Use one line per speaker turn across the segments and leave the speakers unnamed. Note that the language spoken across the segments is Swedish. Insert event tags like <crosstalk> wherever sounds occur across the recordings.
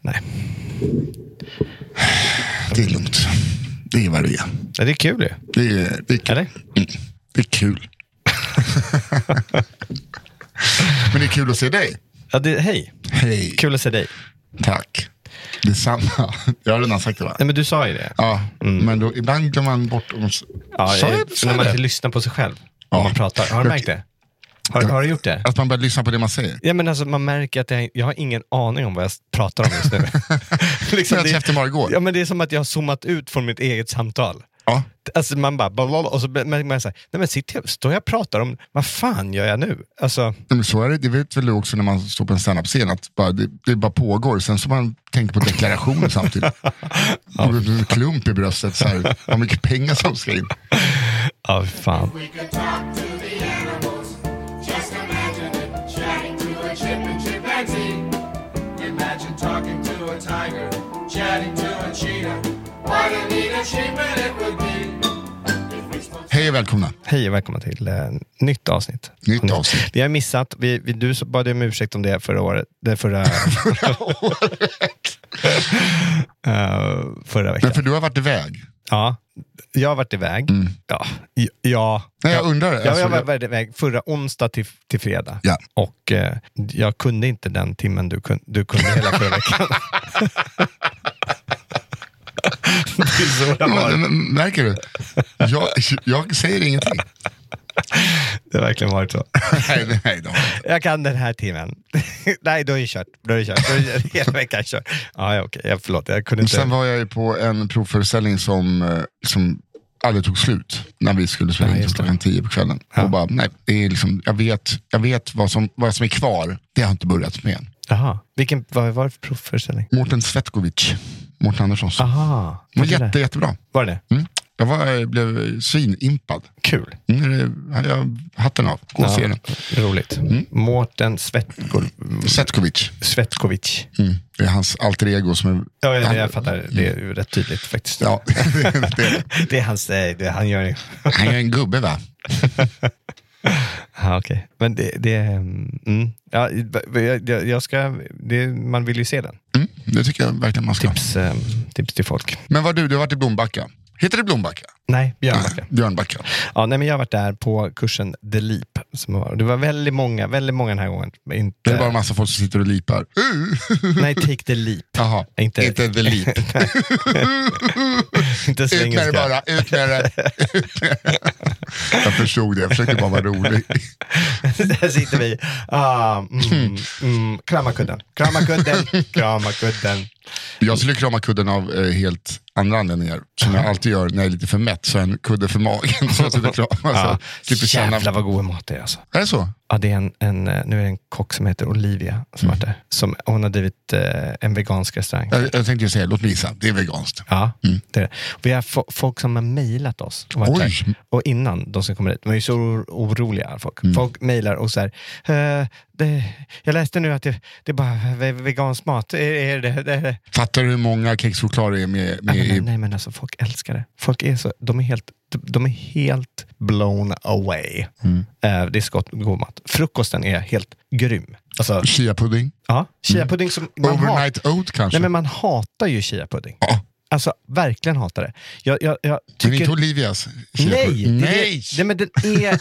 nej.
Det är lugnt. Det är vad det är.
Ja, Det är kul ju.
Det är, det är kul.
Eller?
Mm. Det är kul. <laughs> Men det är kul att se dig.
Ja, det, hej,
Hej.
kul att se dig.
Tack. Detsamma. <laughs> Jag har redan sagt det va?
Nej, men du sa ju det.
Ja, men då, ibland glömmer man bort... Om,
Ja,
sa
jag,
jag, sa
när
jag
man
det?
inte lyssnar på sig själv.
Ja.
Om man pratar. Har du märkt det? Har, har du gjort det?
Att man börjar lyssna på det man säger.
Ja, men alltså, man märker att jag, jag har ingen aning om vad jag pratar om just nu. <laughs> <laughs> liksom,
bara igår.
ja, men det är som att jag har zoomat ut från mitt eget samtal.
Ja.
Alltså man bara, blablabla, och så märker man så här, nej men sitter jag, står jag och pratar om, vad fan gör jag nu? Alltså,
Men så är det, det vet väl du också när man står på en standup-scen, att bara, det, det bara pågår. Sen så man tänker på deklarationer <laughs> samtidigt. ja. En klump i bröstet, så här, vad mycket pengar som ska in.
ja fan.
Hej och välkomna.
Hej och välkomna till eh, nytt avsnitt.
Nytt avsnitt.
Vi har missat, vi, vi, du bad om ursäkt om det förra året, det förra, <laughs> Eh, förra veckan.
Men för du har varit iväg.
Ja, jag har varit iväg. Ja, j- ja.
Nej, jag undrar.
Ja,
Alltså,
jag var
jag-
varit iväg förra onsdag till, till fredag.
Ja.
Och eh, jag kunde inte den timmen du, kun, du kunde hela förra veckan. <laughs> det är så det har
Men, men, märker du? Jag, jag säger ingenting.
Det har verkligen varit så.
Nej, nej, har jag
kan den här timmen. <laughs> Nej, då är det kört. Då är det kört. Då är det <laughs> hela veckan kört. Ja, ja, okej. Jag, förlåt, jag kunde inte.
sen var jag ju på en provföreställning som, eh, som aldrig tog slut. När vi skulle spela
Ja,
in till klockan tio på kvällen.
Ja.
Och bara, nej, det är liksom, jag vet, jag vet vad, som, vad som är kvar. Det har inte börjat med än.
Jaha. Vilken, vad var det för provföreställning?
Mårten Svetkovic, Mårten Anderssons.
Aha.
Det
det?
jätte, jättebra.
Var det?
Mm. Jag var, jag blev svinimpad.
Kul.
Mm, det hade jag hatten av. Gå och se den.
roligt. Mårten Svetko,
Svetkovic.
Svetkovic.
Mm. Det är hans alter ego som är...
Ja, jag,
han,
jag fattar. Det är rätt tydligt faktiskt.
Ja, <laughs> <laughs> det, <laughs>
Det är hans, eh, det, han gör
han är en gubbe va?
Ja, okej. Men det, det mm, ja, jag- jag ska, det, man vill ju se den.
Mm, det tycker jag verkligen man ska.
Tips, eh, tips till folk.
Men vad du, du har varit i Blombacka. Heter det Blombacka?
Nej, Björnbacka.
Björnbacka.
Ja, nej, men jag har varit där på kursen The Leap. Som var, det var väldigt många, väldigt många den här gången. Inte,
Det är bara en massa folk som sitter och lipar. <laughs>
Nej, Take the Leap.
Jaha,
Inte-
inte, the leap. <laughs>
Inte
Ut med det bara. Ut med det. <laughs> Jag förstod det, jag försökte bara vara rolig.
Där sitter vi. Ah, mm, mm, krama kudden, krama kudden, krama kudden.
Jag skulle krama kudden av eh, helt andra anledningar. Som jag alltid gör när jag är lite för mätt, så en kudde för magen. <laughs> Så jag sitter och kramar.
Ja,
känna.
jävlar vad god mat det är alltså.
Är det så?
Ja, det är en, en, eh, nu är det en kock som heter Olivia som där. Som, hon har drivit eh, en vegansk restaurang.
Jag, jag tänkte ju säga, låt mig gissa, det är veganskt.
Ja, det är det. Vi har fo- folk som har mejlat oss. Och, innan de ska komma dit, de är ju så or- oroliga. Folk, folk mejlar och så här, eh, det, jag läste nu att det, det är bara ve- vegansk mat. Är, är det, det, det?
Fattar du hur många kexchoklad det är med,
Nej,
med
men, nej men alltså folk älskar det. Folk är så, de är helt, de är helt blown away. Eh, det är så gott, god mat. Frukosten är helt grym. Alltså,
chiapudding?
ja, chiapudding som man.
Overnight oat kanske?
Nej men man hatar ju chiapudding.
Ja.
Alltså verkligen hatar det. Jag, jag, jag
Men
tycker...
inte Olivias
Nej, det,
Nej!
Det, men den är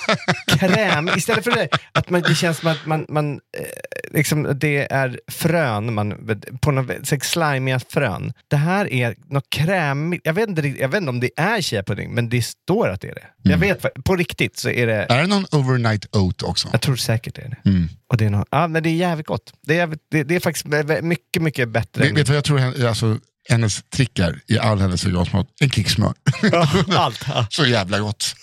kräm. Istället för det, att man, det känns som att man, man eh, liksom, det är frön, man, på något slimiga frön. Det här är något krämigt. Jag vet inte, jag vet inte om det är chiapudding, men det står att det är det. Jag vet, på riktigt så är det,
Är det någon overnight oat också?
jag tror säkert det är det.
Mm.
Och det, är något, ja, men det är jävligt gott. Det är, jävligt, det, det är faktiskt mycket, mycket bättre.
Vet, du vad jag tror alltså, hennes trick är i all hennes vegansmat? En kick smör. <laughs>
Allt. Ja.
Så jävla gott.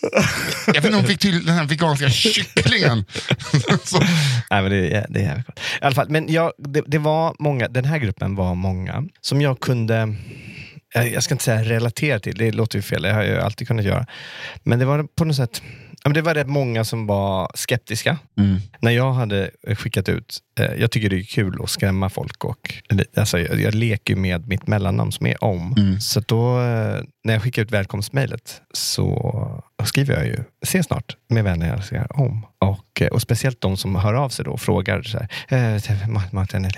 Jag vet inte om hon fick till den här veganska kycklingen. <laughs>
Nej, men det, är- det är jävligt gott. I alla fall, men jag, det, det var många, den här gruppen var många som jag kunde, jag jag ska inte säga relatera till, det låter ju fel, det har jag ju alltid kunnat göra. Men det var på något sätt, ja, men det var rätt många som var skeptiska.
mm.
När jag hade skickat ut, eh, jag tycker det är kul att skrämma folk och alltså, jag, jag leker med mitt mellannamn som är om.
Mm.
Så då, eh, när jag skickar ut välkomstmejlet så skriver jag ju se snart med vänner jag ser om. Och, eh, och speciellt de som hör av sig då och frågar så här, eh, "Mat- Martin, eh,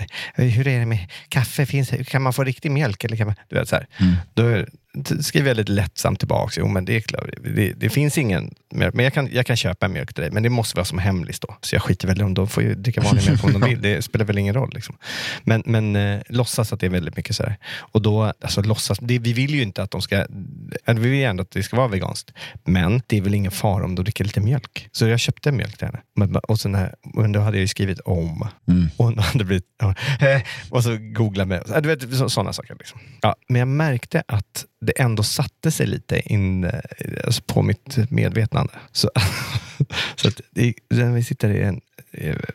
hur är det med kaffe? Finns kan man få riktig mjölk? Eller kan man, du vet, så här. Då är- t- skriver jag lite lättsamt tillbaka. Jo, men det är klart, det, det finns ingen mjölk, men jag kan, jag kan köpa mjölk till dig. Men det måste vara som hemlis då. Så jag skiter väl i om de får ju dricka vanlig mjölk om de vill. Det spelar väl ingen roll. Liksom. Men, men eh, låtsas att det är väldigt mycket så här. Och då, alltså låtsas, det, vi vill ju inte att de ska, vi vill ju ändå att det ska vara veganskt. Men det är väl ingen fara om de dricker lite mjölk. Så jag köpte mjölk till henne. Men, och sen här, men då hade jag ju skrivit om. Och hon hade blivit, <laughs> och så googlade med, du vet så, sådana saker. Liksom. Ja, men jag märkte att det ändå satte sig lite in alltså på mitt medvetande. Så, <laughs> så att när vi sitter i en,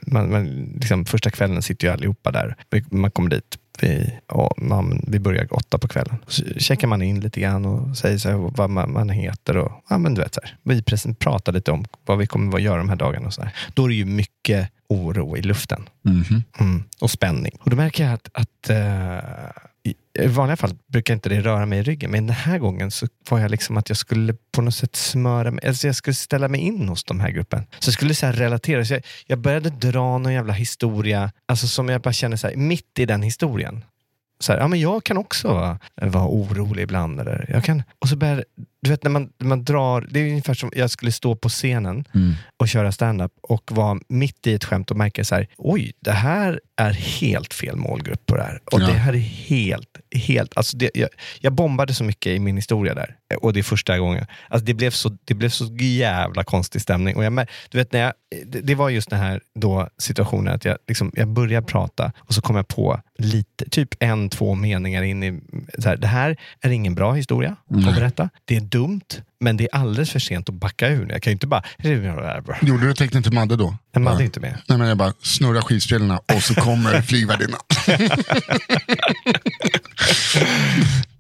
man, man, liksom, första kvällen sitter ju allihopa där. Man kommer dit vi, ja, man, vi börjar åtta på kvällen. Så checkar man in lite grann och säger så vad man, man heter. Och, ja, men du vet, så här. Vi pratar lite om vad vi kommer att göra de här dagarna. Och så här. Då är det ju mycket oro i luften.
Mhm.
Mm, och spänning. Och då märker jag att, att eh, i, vanliga fall brukar inte det röra mig i ryggen, men den här gången så var jag liksom att jag skulle på något sätt smöra mig, alltså jag skulle ställa mig in hos de här gruppen. Så jag skulle så här relatera, så jag, jag började dra någon jävla historia, alltså som jag bara känner så här, mitt i den historien. Så här, ja, men jag kan också vara, vara orolig ibland. Eller jag kan, och så börjar, du vet när man, man drar, det är ungefär som jag skulle stå på scenen och köra stand-up och vara mitt i ett skämt och märka så här, oj, det här är helt fel målgrupp på det här. Och
Ja.
det här är helt, helt, alltså det, jag, jag bombade så mycket i min historia där. Och det är första gången. Alltså det, blev så, det blev så jävla konstig stämning. Och jag, du vet, när jag, det, det var just den här då situationen att jag, liksom, jag började prata och så kom jag på lite, typ en, två meningar in i, så här, det här är ingen bra historia att berätta. Det är dumt, men det är alldeles för sent att backa ur. Jag kan ju inte bara...
Gjorde du tecknet till Madde då?
Man hade
Ja.
inte med.
Nej, men jag bara snurrar skivspelorna och så kommer <laughs> flygvärdinnan. <laughs>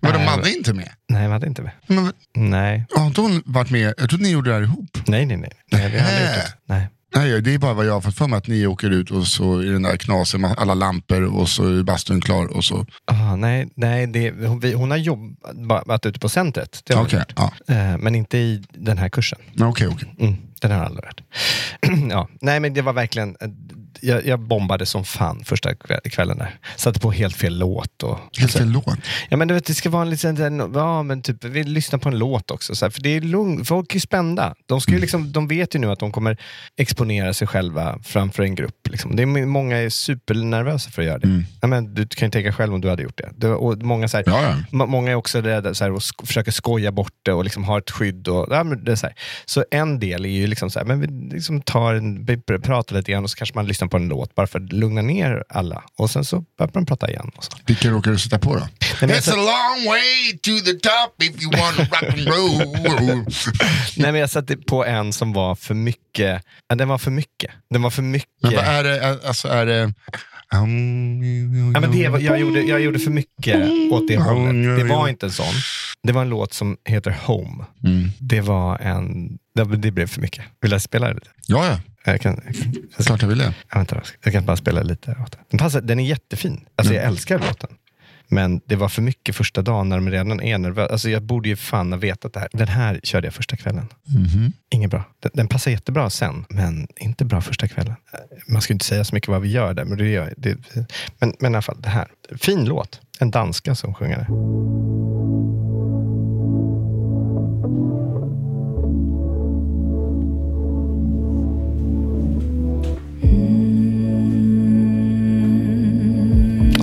Vadå, Madde inte med?
Nej, man hade inte med.
Men,
Nej,
har inte hon varit med? Jag trodde ni gjorde det här ihop.
nej, nej. nej. nej vi hade
Nähä.
gjort det. Nej.
Nej, det är bara vad jag har fått för mig att ni åker ut och så i den där knasen med alla lampor och så är bastun klar och så.
Ah, nej, nej det, hon, vi, hon har jobbat ute på centret. Det har gjort.
ja.
Eh, Men inte i den här kursen.
Okej, okej.
Mm, den har jag aldrig varit. <clears throat> ja, nej, men det var verkligen... Jag, jag bombade som fan första kväll- kvällen där. Satte på helt fel låt. Och,
Helt fel låt.
Ja, men du vet, det ska vara en liten, ja men typ, vi lyssnar på en låt också. Så här, för det är lugnt, folk är ju spända. De, ska ju liksom, de vet ju nu att de kommer exponera sig själva framför en grupp. Liksom. Det är, många är supernervösa för att göra det. Ja, men, du kan ju tänka själv om du hade gjort det. det och många, så här,
Ja, ja.
må- många är också rädda så här, och sk- försöker skoja bort det och liksom ha ett skydd. Och, ja, men det är så, här. så en del är ju liksom så här, men vi liksom tar en, pratar lite grann och så kanske man lyssnar på en låt bara för att lugna ner alla. Och sen så börjar man prata igen. Och så.
Vilken råkar du sätta på då?
Men
It's a long way to the top if you want to rock and roll. <laughs>
Nej, men jag satte på en som var för mycket. Den var för mycket. Den var för mycket.
Men vad är det? Alltså är det...
Ja, men det var, jag, gjorde, jag gjorde för mycket åt det hållet. Det var inte en sån. Det var en låt som heter Home.
Mm.
Det var en... Det, blev för mycket. Vill jag spela det lite?
Ja, ja.
Jag kan, jag, kan-
Klart jag vill det.
jag, vänta, jag kan bara spela lite. åt den. Den, passar, den är jättefin. Alltså, Jag älskar låten. Men det var för mycket första dagen när de redan är nervösa. Alltså, jag borde ju fan ha vetat det här. Den här körde jag första kvällen. Inget bra. Den, den passar jättebra sen, men inte bra första kvällen. Man ska inte säga så mycket vad vi gör där, men det gör det, Men, men i alla fall, det här. Fin låt. en danska som sjunger det.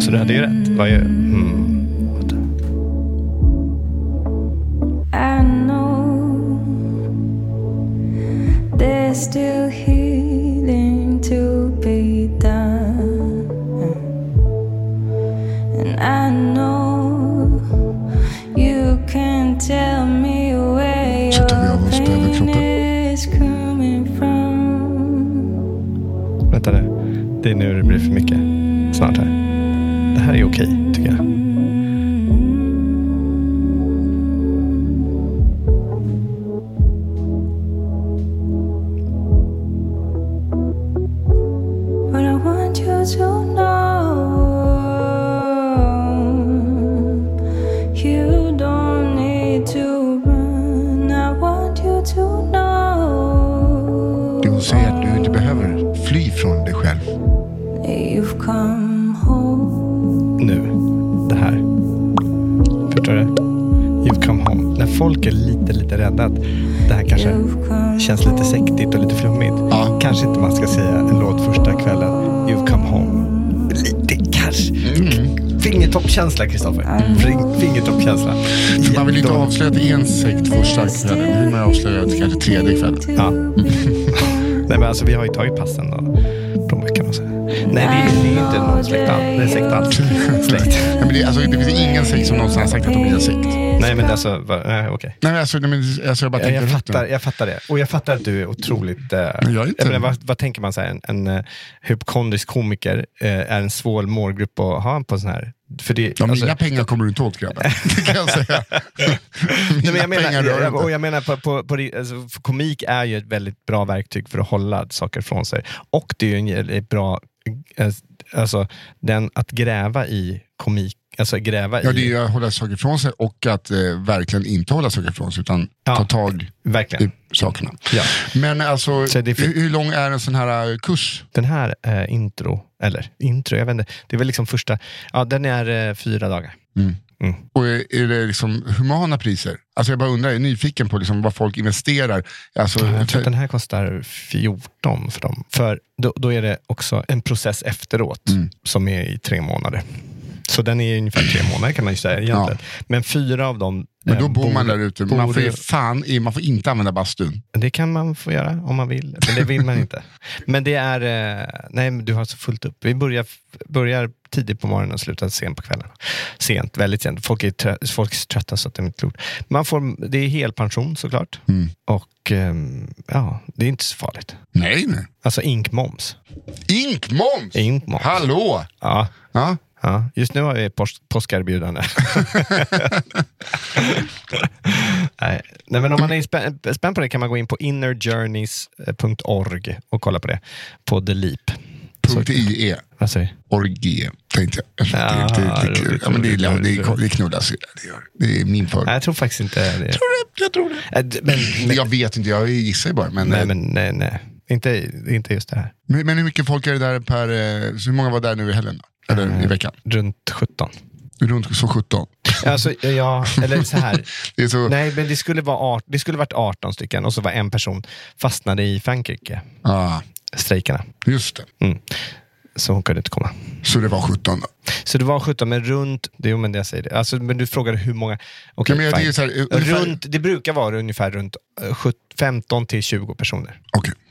Så du hade ju rätt. Vad gör mm.
I know still
here vi
har ju tagit passen och plånböckerna och så. Nej, det är, det är inte någon släkt alls. Det är släkt alls. Släkt.
Nej, men det, alltså, det finns ingen sekt som någonsin har sagt att de är en sekt.
Nej, men alltså, va- nej, okej.
Nej, men alltså, nej, men, alltså, jag bara
Jag,
tänkte
jag, fattar, jag fattar det. Och jag fattar att du är otroligt... Eh,
jag är inte-
menar, vad, vad tänker man? Så här, en en uh, hypokondrisk komiker eh, är en svår målgrupp att ha på sån här... För det,
Ja,
alltså-
mina pengar kommer du inte åt grabben. <laughs> Det kan jag säga.
Nej, men jag menar, jag, och jag menar på, på, på, alltså, komik är ju ett väldigt bra verktyg för att hålla saker från sig. Och det är ju en jävligt bra, alltså den, att gräva i komik, alltså gräva
Ja,
i,
det är ju att hålla saker ifrån sig och att eh, verkligen inte hålla saker ifrån sig utan
Ja.
ta tag i
verkligen.
sakerna.
Ja.
Men alltså,
fin-
hur, hur lång är en sån här eh, kurs?
Den här eh, intro, eller intro, jag vet inte, det är väl liksom första, ja den är eh, fyra dagar.
Och är, är det liksom humana priser? Alltså jag bara undrar, jag är nyfiken på liksom vad folk investerar. Alltså,
Jag tror att den här kostar 14 för dem. För då, då är det också en process efteråt
Mm.
som är i tre månader. Så den är ungefär tre <clears throat> månader kan man ju säga egentligen. Men fyra av dem
men då
eh,
bor man där ute. Man får fan man får inte använda bastun.
Det kan man få göra om man vill, men det vill man inte. Men det är, eh, nej du har så fullt upp. Vi börjar, börjar tidigt på morgonen och slutar sent på kvällen. Sent, väldigt sent. Folk är, trö- folk är trötta så att det är inte klokt. Man får, det är helpension såklart.
Mm.
Och ehm, ja, det är inte så farligt.
Nej, nej.
Alltså inkmoms.
Inkmoms!
Inkmoms.
Hallå!
Ja,
Ja.
Ja, just nu har vi påsk, påskerbjudande. <laughs> Nej. Nej, men om man är spänd, på det kan man gå in på innerjourneys.org och kolla på det. På The Leap.
IE.
Vad säger du?
Orgie, tänkte jag.
Ja,
det, är inte, det, ja, men det, är, det, det knullas ju. Det, gör. det är min för.
Nej, jag tror faktiskt inte det.
Jag tror det.
Äh, d- Men, men,
Jag vet inte, jag gissar ju bara. Men,
nej, men nej, nej. Inte, inte just det här.
men, men hur mycket folk är det där per... eh, hur många var där nu i helgen? Då? Eller i veckan?
Runt 17.
Runt så 17.
Alltså, ja, eller så här. <laughs>
Så...
Nej, men det skulle, vara art, det skulle varit 18 stycken och så var en person fastnade i Frankrike,
Ah,
strejkerna.
just det.
Mm. Så hon kunde inte komma.
Så det var 17 då.
Så det var 17, men runt, det, jo, men det jag säger det. Alltså, men du frågade hur många. Okej,
Ja, men det är så här, ungefär-
runt, det brukar vara ungefär runt eh, 17 15 till 20 personer.
Okej.
Eh,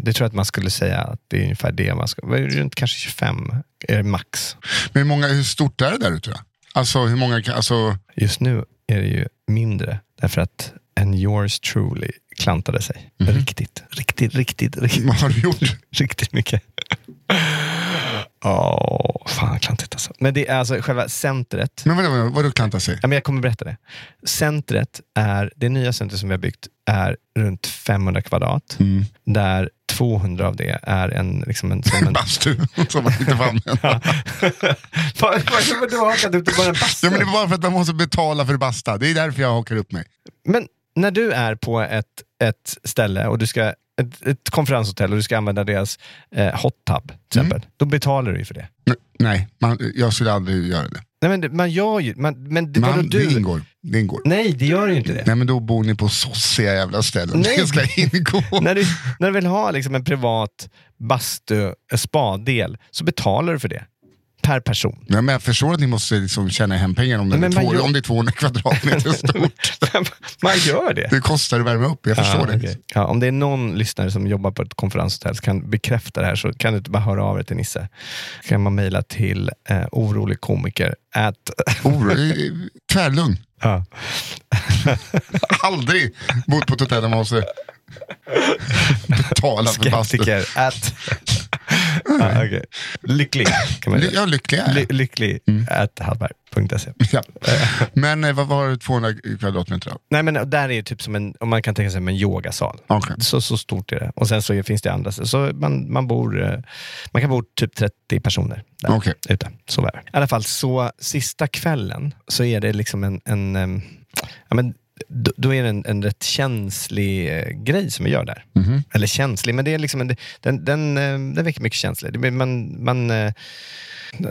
det tror jag att man skulle säga att det är ungefär det man ska, runt kanske 25 är max.
Men hur, många, hur stort är det där ute? Alltså hur många. Alltså,
Just nu är det ju mindre därför att en yours truly klantade sig.
Mhm.
Riktigt, riktigt, riktigt, riktigt,
vad har du gjort? <laughs>
riktigt mycket. <laughs> Åh, fan klantigt alltså. Men det är alltså själva centret.
Men vadå, vadå, vadå klanta sig?
Ja, men jag kommer berätta det. Centret är, det nya centret som vi har byggt är runt 500 kvadrat.
Mm.
Där 200 av det är en, liksom en, som en <laughs>
Bastu som man inte får använda. <laughs>
Vad- du hakat upp det bara en bastu?
Ja, men det är bara för att man måste betala för basta. Det är därför jag hakar upp mig.
Men när du är på ett, ett ställe och du ska ett, ett konferenshotell och du ska använda deras eh, hot tub till exempel, då betalar du ju för det.
Nej, man, jag skulle aldrig göra det.
Nej, men det- man gör ju, man, men det,
Man, det
du?
ingår. Det ingår.
Nej, det gör ju inte det.
Nej men då bor ni på sossiga jävla ställen.
Nej. <laughs>
Det ska ingå. <laughs>
när, du, när du vill ha liksom en privat bastu, spadel, så betalar du för det. Per person.
Ja, men jag förstår att ni måste liksom tjäna hem pengar om,
Men
två,
gör-
om det är 200 kvadratmeter <laughs> stort.
man gör det.
Det kostar att värma upp, jag förstår
Ja,
det.
okej. ja, om det är någon lyssnare som jobbar på ett konferenshotell som kan bekräfta det här så kan du inte bara höra av dig till Nisse. kan man mejla till eh, oroligkomiker at...
Eh, tvärlugn.
ja. <laughs>
Aldrig bott på ett hotell där man måste betala för bastu.
Skeptiker at... ja, okay. Lycklig kan man säga.
Ja, lycklig är.
Ly- lycklig at hallberg.se.
Ja. Men eh, vad var det 200 kvadratmeter av?
Nej men där är ju typ som en, om man kan tänka sig som en yogasal.
Okej.
Så, så stort är det. Och sen så finns det andra. Så man, man, bor, eh, man kan bo typ 30 personer där
Okej.
ute. Så var det. I alla fall, så sista kvällen så är det liksom en, en em, ja, men, då, är det en, en rätt känslig eh, grej som vi gör där.
Mhm.
Eller känslig, men det är liksom en, den, den, eh, den väcker mycket känslor. Man, man, eh,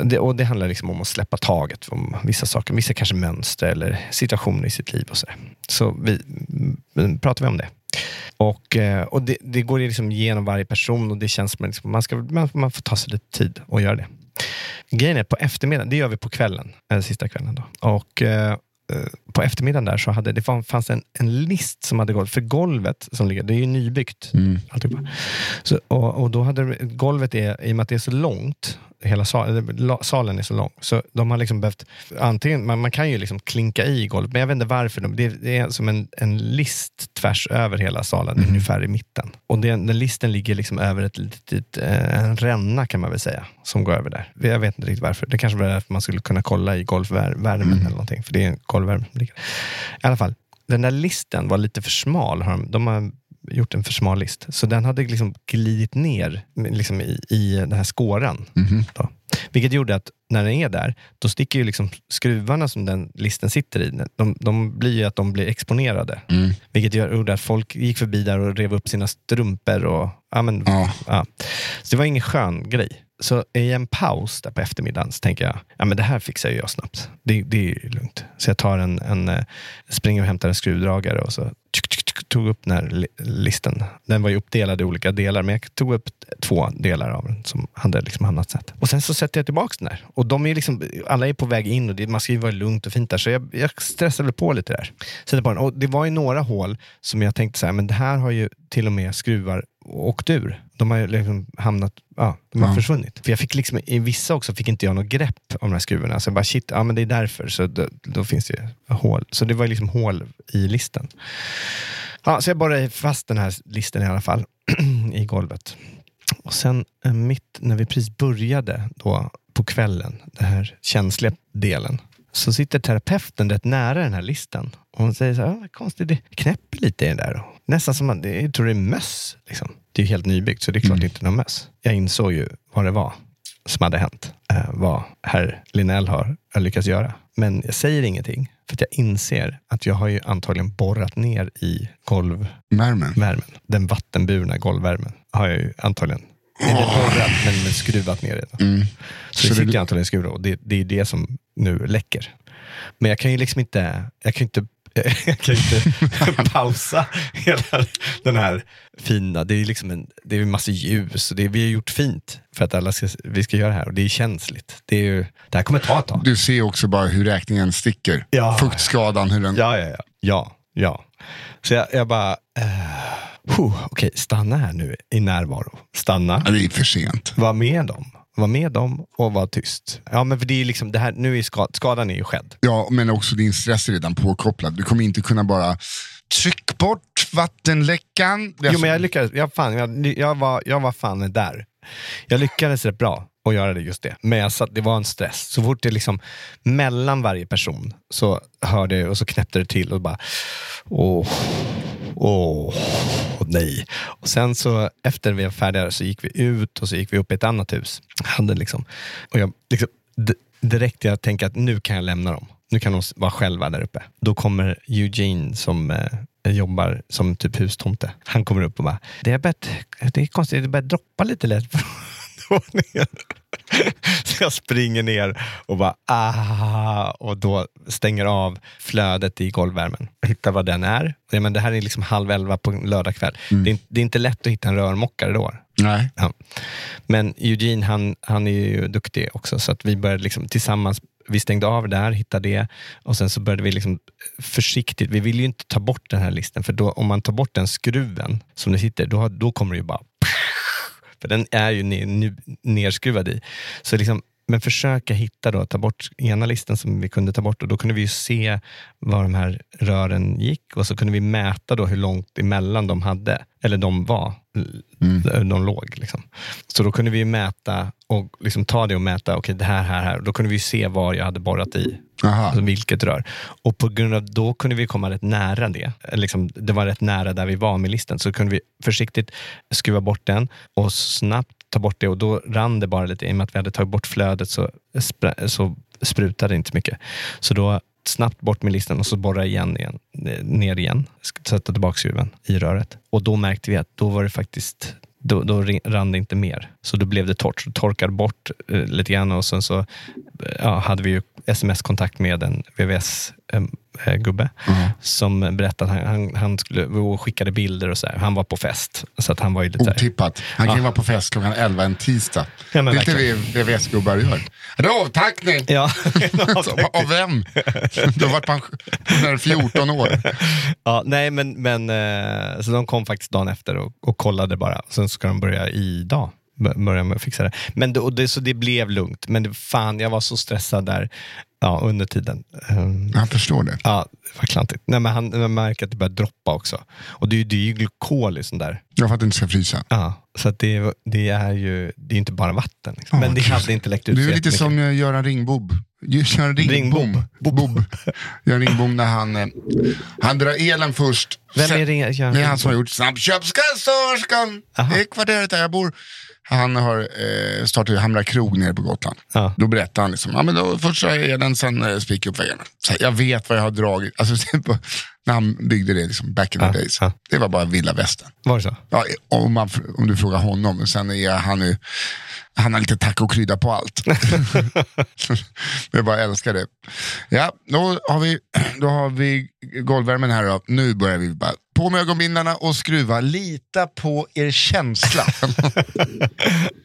det, och det handlar liksom om att släppa taget om vissa saker. Vissa kanske mönster eller situationer i sitt liv. och Så, så vi, mm, pratar vi om det. Och, och det, det går liksom igenom varje person och det känns som liksom, man, ska, man, man får ta sig lite tid att göra det. Grejen är på eftermiddagen, det gör vi på kvällen, eh, sista kvällen. Då. Och på eftermiddagen där så hade det fann- fanns en, en list som hade gått, för golvet som ligger, det är ju nybyggt. Alltihopa. Så, och, och då hade golvet, är, i och med att det är så långt, hela sal, eller, la- salen är så lång, så de har liksom behövt, antingen, man, man kan ju liksom klinka i golvet, men jag vet inte varför. De, det, det är som en, en list tvärs över hela salen, ungefär i mitten. Och den, den listen ligger liksom över ett litet, eh, en ränna kan man väl säga, som går över där. Jag vet inte riktigt varför. Det kanske var därför man skulle kunna kolla i golvvärmen eller någonting, för det är en golvvärme. I alla fall, den där listen var lite för smal. De har gjort en för smal list. Så den hade liksom glidit ner liksom i, i den här skåran. Då. Vilket gjorde att när den är där, då sticker ju liksom skruvarna som den listen sitter i, de, de blir ju att de blir exponerade. Vilket gör- gjorde att folk gick förbi där och rev upp sina strumpor. Och, ja, men,
Ja.
ja. Så det var ingen skön grej. Så i en paus där på eftermiddagen så tänker jag, ja men det här fixar jag snabbt. Det, det är ju lugnt. Så jag tar en, en eh, springer och hämtar en skruvdragare och så tog upp den här li- listen. Den var ju uppdelad i olika delar, men jag tog upp två delar av den som hade liksom hamnat snett. Och sen så sätter jag tillbaka den där. Och de är liksom, alla är på väg in och det, man ska ju vara lugnt och fint där. Så jag, jag stressade på lite där. Sätter på den. Och det var ju några hål som jag tänkte så här, men det här har ju till och med skruvar åkt ur. De har liksom hamnat, ja, de har
Ja.
försvunnit. För jag fick liksom, i vissa också fick inte jag något grepp om de här skruvarna. Så jag bara shit, ja men det är därför. Så då, då finns det ju hål. Så det var liksom hål i listen. Ja, så jag borrade fast den här listen i alla fall <clears throat> i golvet. Och sen eh, mitt när vi precis började då på kvällen, den här känsliga delen, så sitter terapeuten rätt nära den här listan. Och hon säger så här, "Ja, vad konstigt, det knäpper lite i den där. Nästan som att, jag tror det är möss. Liksom. Det är ju helt nybyggt, så det är klart det inte någon möss. Jag insåg ju vad det var som hade hänt. Eh, vad herr Linell har, har lyckats göra. Men jag säger ingenting, för att jag inser att jag har ju antagligen borrat ner i golvvärmen.
Värmen.
Den vattenburna golvvärmen har jag ju antagligen inte borrat, men, skruvat ner i den. Så,
Så
det
det-
sitter jag antagligen skruvat och det, det är det som nu läcker. Men jag kan ju liksom inte, jag kan inte jag kan inte <laughs> pausa hela den här fina, det är liksom en, det är massa ljus och det, vi har gjort fint för att alla ska, vi ska göra det här och det är känsligt. Det, är ju, det här kommer ta ett tag.
Du ser också bara hur räkningen sticker.
Ja.
Fuktskadan, hur den...
Ja, ja, ja. ja, ja. Så jag, jag bara, uh, okej, stanna här nu i närvaro. Stanna.
Ja, Det är för sent.
Var med dem. Var med dem och var tyst. Ja, men för det är liksom det här, nu är skad, skadan är ju skedd.
Ja, men också din stress är redan påkopplad. Du kommer inte kunna bara tryck bort vattenläckan.
Jo, men jag
alltså-
lyckades. Jag, fan, jag, jag, var, jag var fan där. Jag lyckades rätt bra att göra det just det. Men jag satt, det var en stress. Så fort det liksom mellan varje person så hörde och så knäppte det till och bara åh, åh, oh, nej. Och sen så efter vi var färdiga så gick vi ut och så gick vi upp i ett annat hus. Hade liksom, och jag liksom, direkt jag tänker att nu kan jag lämna dem. Nu kan de vara själva där uppe. Då kommer Eugene som eh, jobbar som typ hustomte. Han kommer upp och bara, det är, börjat, det är konstigt, det börjar droppa lite lätt. <laughs> våningen. Så <laughs> jag springer ner och bara ah, och då stänger av flödet i golvvärmen. Hittar vad den är. Ja, men det här är liksom halv elva på en lördagkväll. Det, är, inte- det är inte lätt att hitta en rörmokare då.
Nej.
Ja. Men Eugene han, han är ju duktig också så att vi började liksom tillsammans vi stängde av där, hittade det och sen så började vi liksom försiktigt, vi vill ju inte ta bort den här listen för då, om man tar bort den skruven som det sitter, då, då kommer det ju bara för den är ju ner, nerskruvad i. Så liksom, men försöka hitta då, ta bort ena listen som vi kunde ta bort och då kunde vi ju se var de här rören gick och så kunde vi mäta då hur långt emellan de hade, eller de var, mm. de låg. Liksom. Så då kunde vi mäta och liksom ta det och mäta, okej det här, här, här. Då kunde vi se var jag hade borrat i.
Aha.
Alltså vilket rör. Och på grund av då kunde vi komma rätt nära det. Liksom, det var rätt nära där vi var med listen. Så kunde vi försiktigt skruva bort den och snabbt ta bort det. Och då rann det bara lite. I och med att vi hade tagit bort flödet så, så sprutade det inte mycket. Så då snabbt bort med listen och så borra igen, igen ner igen. Sätta tillbaka skruven i röret. Och då märkte vi att då var det faktiskt då, då rann det inte mer. Så då blev det torrt. Så torkade bort eh, lite grann och sen så eh, ja, hade vi ju sms-kontakt med en VVS eh, VVS-gubbe som berättade att han, han, han skulle, och skickade bilder och så här. Han var på fest. Så att han var ju lite
Otippat. Han kan ju
Ja.
vara på fest klockan 11 en tisdag.
Ja,
det är inte det VVS-gubbar gör. En avtackning!
Ja, <laughs>
Av vem? Du har varit pensionär 14 år.
ja, nej men, men eh, så de kom faktiskt dagen efter och, och kollade bara. Sen ska de börja idag. bör- Börja med att fixa det. Men det, och det, så det blev lugnt. Men det, fan, jag var så stressad där ja, under tiden. Ehm,
Jag förstår det.
Ja, det var klantigt. Nej, men han, märker att det börjar droppa också. Och det, är ju- det är ju glykol i sån där.
Jag för att det inte ska frysa.
Ja, så att det, det är ju det är inte bara vatten. Liksom.
Ja,
men det hade inte läckt ut så
är lite som Göran Ringbob. Göran Ringbom.
Ringbom.
Bob. Göran Ringbom när han, eh, han drar elen först.
Vem är? Göran
Det är han som har gjort Snabbköpskassörskan. Det är kvarteret där jag bor. Han har eh, startat Hamra krog nere på Gotland.
Ja.
Då berättar han liksom, ja, men då, först jag elen, sen eh, spikar jag upp väggarna. Så jag vet vad jag har dragit. Alltså, <laughs> när han byggde det liksom, back in the
Ja,
days.
ja.
Det var bara vilda västern.
Var det så?
Ja, om, man, om du frågar honom, sen är han nu, han har lite tacokrydda på allt. <laughs> jag bara älskar det. Ja, då har vi, då har vi golvvärmen här då. Nu börjar vi bara, på med ögonbindlarna och skruva. Lita på er känsla. <laughs>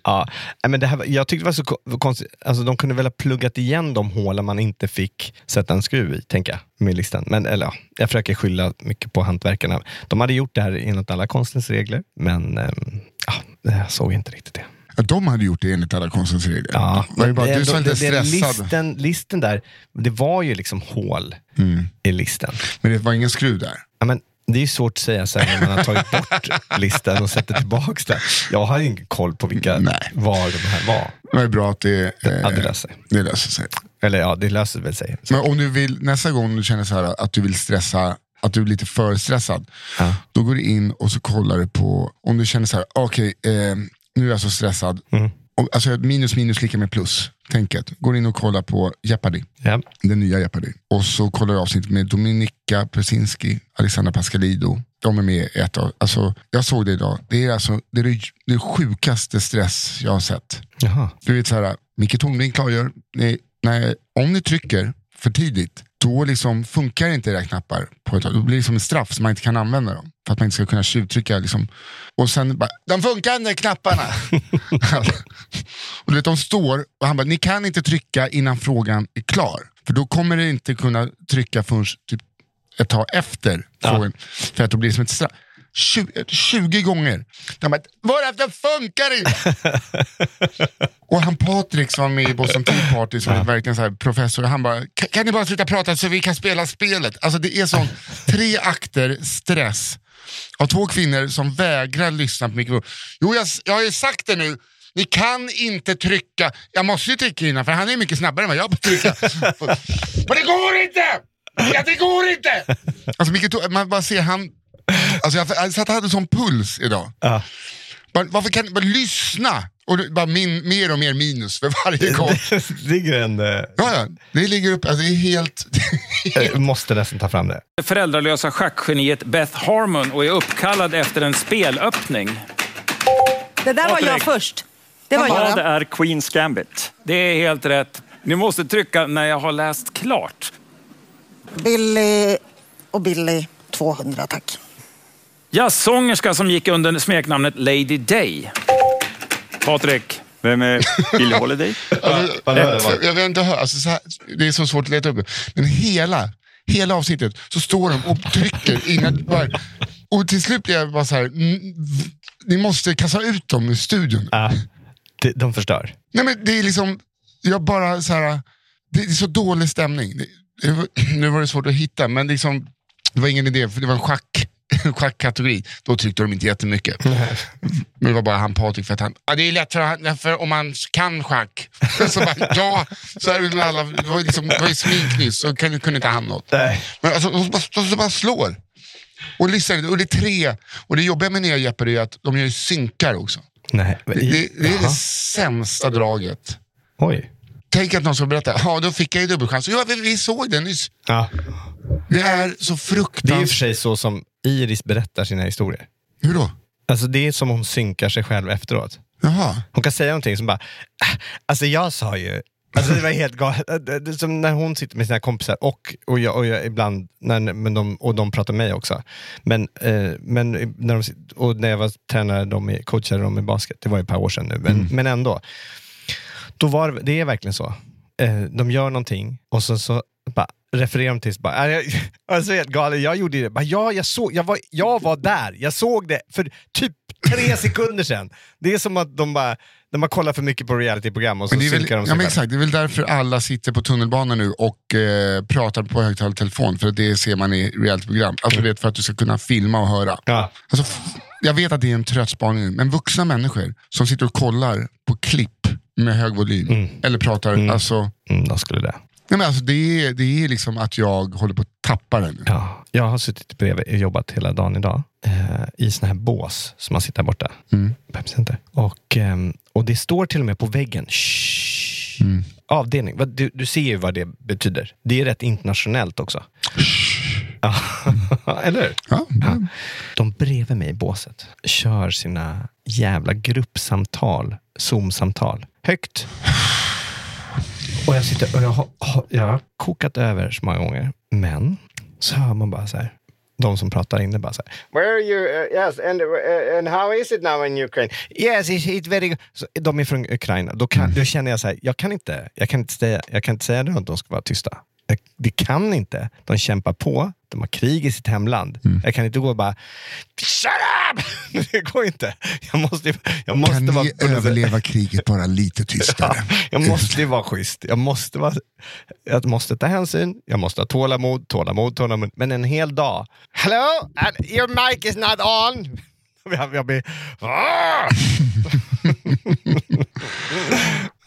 Ja, men det här, jag tyckte det var så ko- konstigt. Alltså, de kunde väl ha pluggat igen de hålen man inte fick sätta en skruv i, tänker jag, med listan. Men eller, ja, jag försöker skylla mycket på hantverkarna. De hade gjort det här enligt alla konstens regler, men ehm, ja, jag såg inte riktigt det.
Ja, De hade gjort det enligt alla konstens regler.
Ja,
ju bara,
det-
du
det-
lite
det-
stressad.
Listen, listen där, det var ju liksom hål
Mm.
i listen.
Men det var ingen skruv där.
Ja, men det är svårt att säga sen när man har tagit bort <laughs> listan och sätter tillbaka den. Jag har ingen koll på vilka,
Nej.
var de här var.
Det var bra att det, eh,
Ja, det löser
det löser sig.
Eller ja, det löser väl sig.
Men om du vill, nästa gång du känner så här att du vill stressa, att du är lite för stressad,
Ja.
då går du in och så kollar du på, om du känner så här, okej, eh, nu är jag så stressad.
Mm.
Och, alltså minus minus lika med plus, tänket. Går in och kollar på Jeopardy,
Ja.
den nya Jeopardy. Och så kollar du avsnitt med Dominika Persinski, Alexandra Pascalido. De är med i ett av, alltså jag såg det idag. Det är alltså det, är det, det sjukaste stress jag har sett.
Jaha.
Du vet så här, Micke Tornving klargör, ni, när, om ni trycker för tidigt, då liksom funkar inte era knappar på ett tag. Då blir det som en straff så man inte kan använda dem. För att man inte ska kunna tjuvtrycka. Liksom. Och sen bara, de funkar inte knapparna. <laughs> och du vet, de står och han bara, ni kan inte trycka innan frågan är klar. För då kommer det inte kunna trycka förrän typ ett tag efter
Ja.
frågan. För att då blir det som ett straff. 20, 20 gånger. De bara, varför funkar inte? <laughs> Och han Patrik som var med i Boston Tea Party som är verkligen så här professor, han bara, "Kan- ni bara sluta prata så vi kan spela spelet? Alltså det är sån tre akter stress av två kvinnor som vägrar lyssna på mikrofon. Jo, jag, jag har ju sagt det nu. Ni kan inte trycka. Jag måste ju trycka innan för han är mycket snabbare än vad jag på trycka. <laughs> Men det går inte! Ja, det går inte! Alltså, Micke, man bara ser han... Alltså jag, jag satt och hade sån puls idag.
Ja.
Bara, varför kan bara lyssna? Och det, bara min, mer och mer minus för varje <laughs> gång.
Det ligger en... eh,
Ja, ja, det ligger upp, alltså det är helt... <laughs>
Jag måste nästan ta fram det.
föräldralösa schackgeniet Beth Harmon och är uppkallad efter en spelöppning.
Det där var jag först. Det var
Ja,
Göran.
det är Queens Gambit. Det är helt rätt. Ni måste trycka när jag har läst klart.
Billy och Billy 200 tack.
Jazzsångerska som gick under smeknamnet Lady Day. Patrik.
Vem är Billie Holiday?
Alltså, jag, jag vill inte höra, alltså, så här, det är så svårt att leta upp. Men hela, hela avsnittet så står de och trycker innan bara, Och till slut blir jag bara så här, ni måste kasta ut dem ur studion.
Ja, de, de förstör.
Nej men det är liksom, jag bara så här, det är så dålig stämning. Det, det nu var det svårt att hitta, men liksom, det var ingen idé, för det var en schack, schackkategori. Då tryckte de inte jättemycket. Men det var bara han Patrik, för att han, ja, det är lättare för om man kan schack. så bara, <laughs> ja, så är det alla, det var, liksom, det var ju smink nyss, så kunde, kunde inte han något.
Nej.
Men alltså, de, bara, de bara slår. Och, lyssnar, och det är tre, och det jobbiga med nya Jeopardy är att de gör synkar också.
Nej.
Det, det, det är det sämsta draget.
Oj.
Tänk att någon ska berätta, ja då fick jag ju dubbelchans. Ja, vi, vi såg det nyss.
Ja.
Det är så
Det är ju för
fruktansvärt.
sig så som Iris berättar sina historier.
Hur då?
Alltså det är som hon synkar sig själv efteråt.
Jaha.
Hon kan säga någonting som bara, "Ah, alltså jag sa ju, alltså det var helt galet. Som när hon sitter med sina kompisar och, och, jag, och jag ibland, när, men de, och de pratar med mig också. Men, eh, men när, de, och när jag var tränare, de i, coachade dem i basket, det var ju ett par år sedan nu, men, men ändå. Då var det, det är verkligen så. Eh, de gör någonting och så, så bara, refererar de till, bara, "Ah, jag, <laughs> alltså helt galet, jag gjorde det. Bara, ja, jag, såg, jag, var, jag var där, jag såg det för typ tre <laughs> sekunder sedan. Det är som att de bara, de har kollat för mycket på realityprogram och så
Men det, är väl,
synkar de
ja,
sig
men
själva.
exakt, det är väl därför alla sitter på tunnelbanan nu och eh, pratar på högtalartelefon, för det ser man i realityprogram. Alltså du vet, för att du ska kunna filma och höra.
Ja.
Alltså, jag vet att det är en trött spaning, men vuxna människor som sitter och kollar på klipp med hög volym, eller pratar, alltså,
Mm, de skulle det.
nej, men alltså det, är, det är liksom att jag håller på att tappa det nu.
Ja, jag har suttit bredvid och jobbat hela dagen idag eh, i såna här bås som man sitter här borta.
Mm.
Och, ehm, och det står till och med på väggen. Shh.
Mm.
Avdelning. Du, du ser ju vad det betyder. Det är rätt internationellt också. Ja, <laughs> Eller hur?
Ja,
Ja. De bredvid mig i båset kör sina jävla gruppsamtal, Zoom-samtal, högt. Och jag sitter och jag har, jag har kokat över så många gånger. Men så hör man bara så här. De som pratar inne bara så här. Where are you? Uh, yes, and, uh, and how is it now in Ukraine? Yes, it's, it's very good. Så de är från Ukraina. Då, kan, då känner jag så här, jag kan inte, jag kan inte säga, jag kan inte säga det att de ska vara tysta. Det kan inte. De kämpar på. De har krig i sitt hemland. Jag kan inte gå och bara Shut up! <laughs> Det går inte. Jag måste, jag måste
kan
vara...
ni överleva kriget bara lite <laughs> tystare?
Ja, jag måste ju vara schysst. Jag måste, vara, jag måste ta hänsyn, jag måste ha tålamod, tålamod, tålamod. Men en hel dag. Hello? Your mic is not on. Jag, <laughs> jag blir...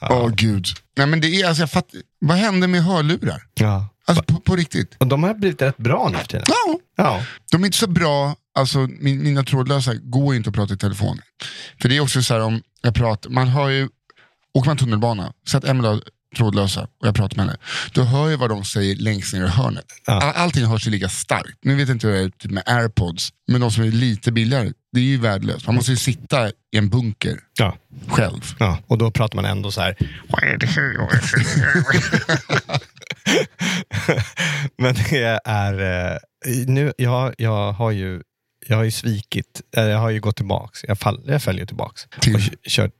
Åh gud. Nej, men det är, alltså, jag fatt, vad hände med hörlurar?
Ja.
Alltså på, på riktigt.
Och de har blivit rätt bra nu för tiden.
Ja.
Ja.
De är inte så bra, alltså min, mina trådlösa går inte att prata i telefon. För det är också så här om jag pratar, man hör ju, åker man tunnelbana, så att Emelie har trådlösa och jag pratar med henne, då hör jag vad de säger längst ner i hörnet.
Ja.
All, allting hörs ju lika starkt. Nu vet jag inte hur det är typ med airpods, men de som är lite billigare, det är ju värdelöst. Man måste ju sitta i en bunker
Ja.
själv.
ja. Och då pratar man ändå så här. <laughs> Men det är... Eh, nu, jag, jag har ju jag har ju svikit, eh, jag har ju gått tillbaks. Jag, fall, jag följer tillbaks.
Till?
Och kört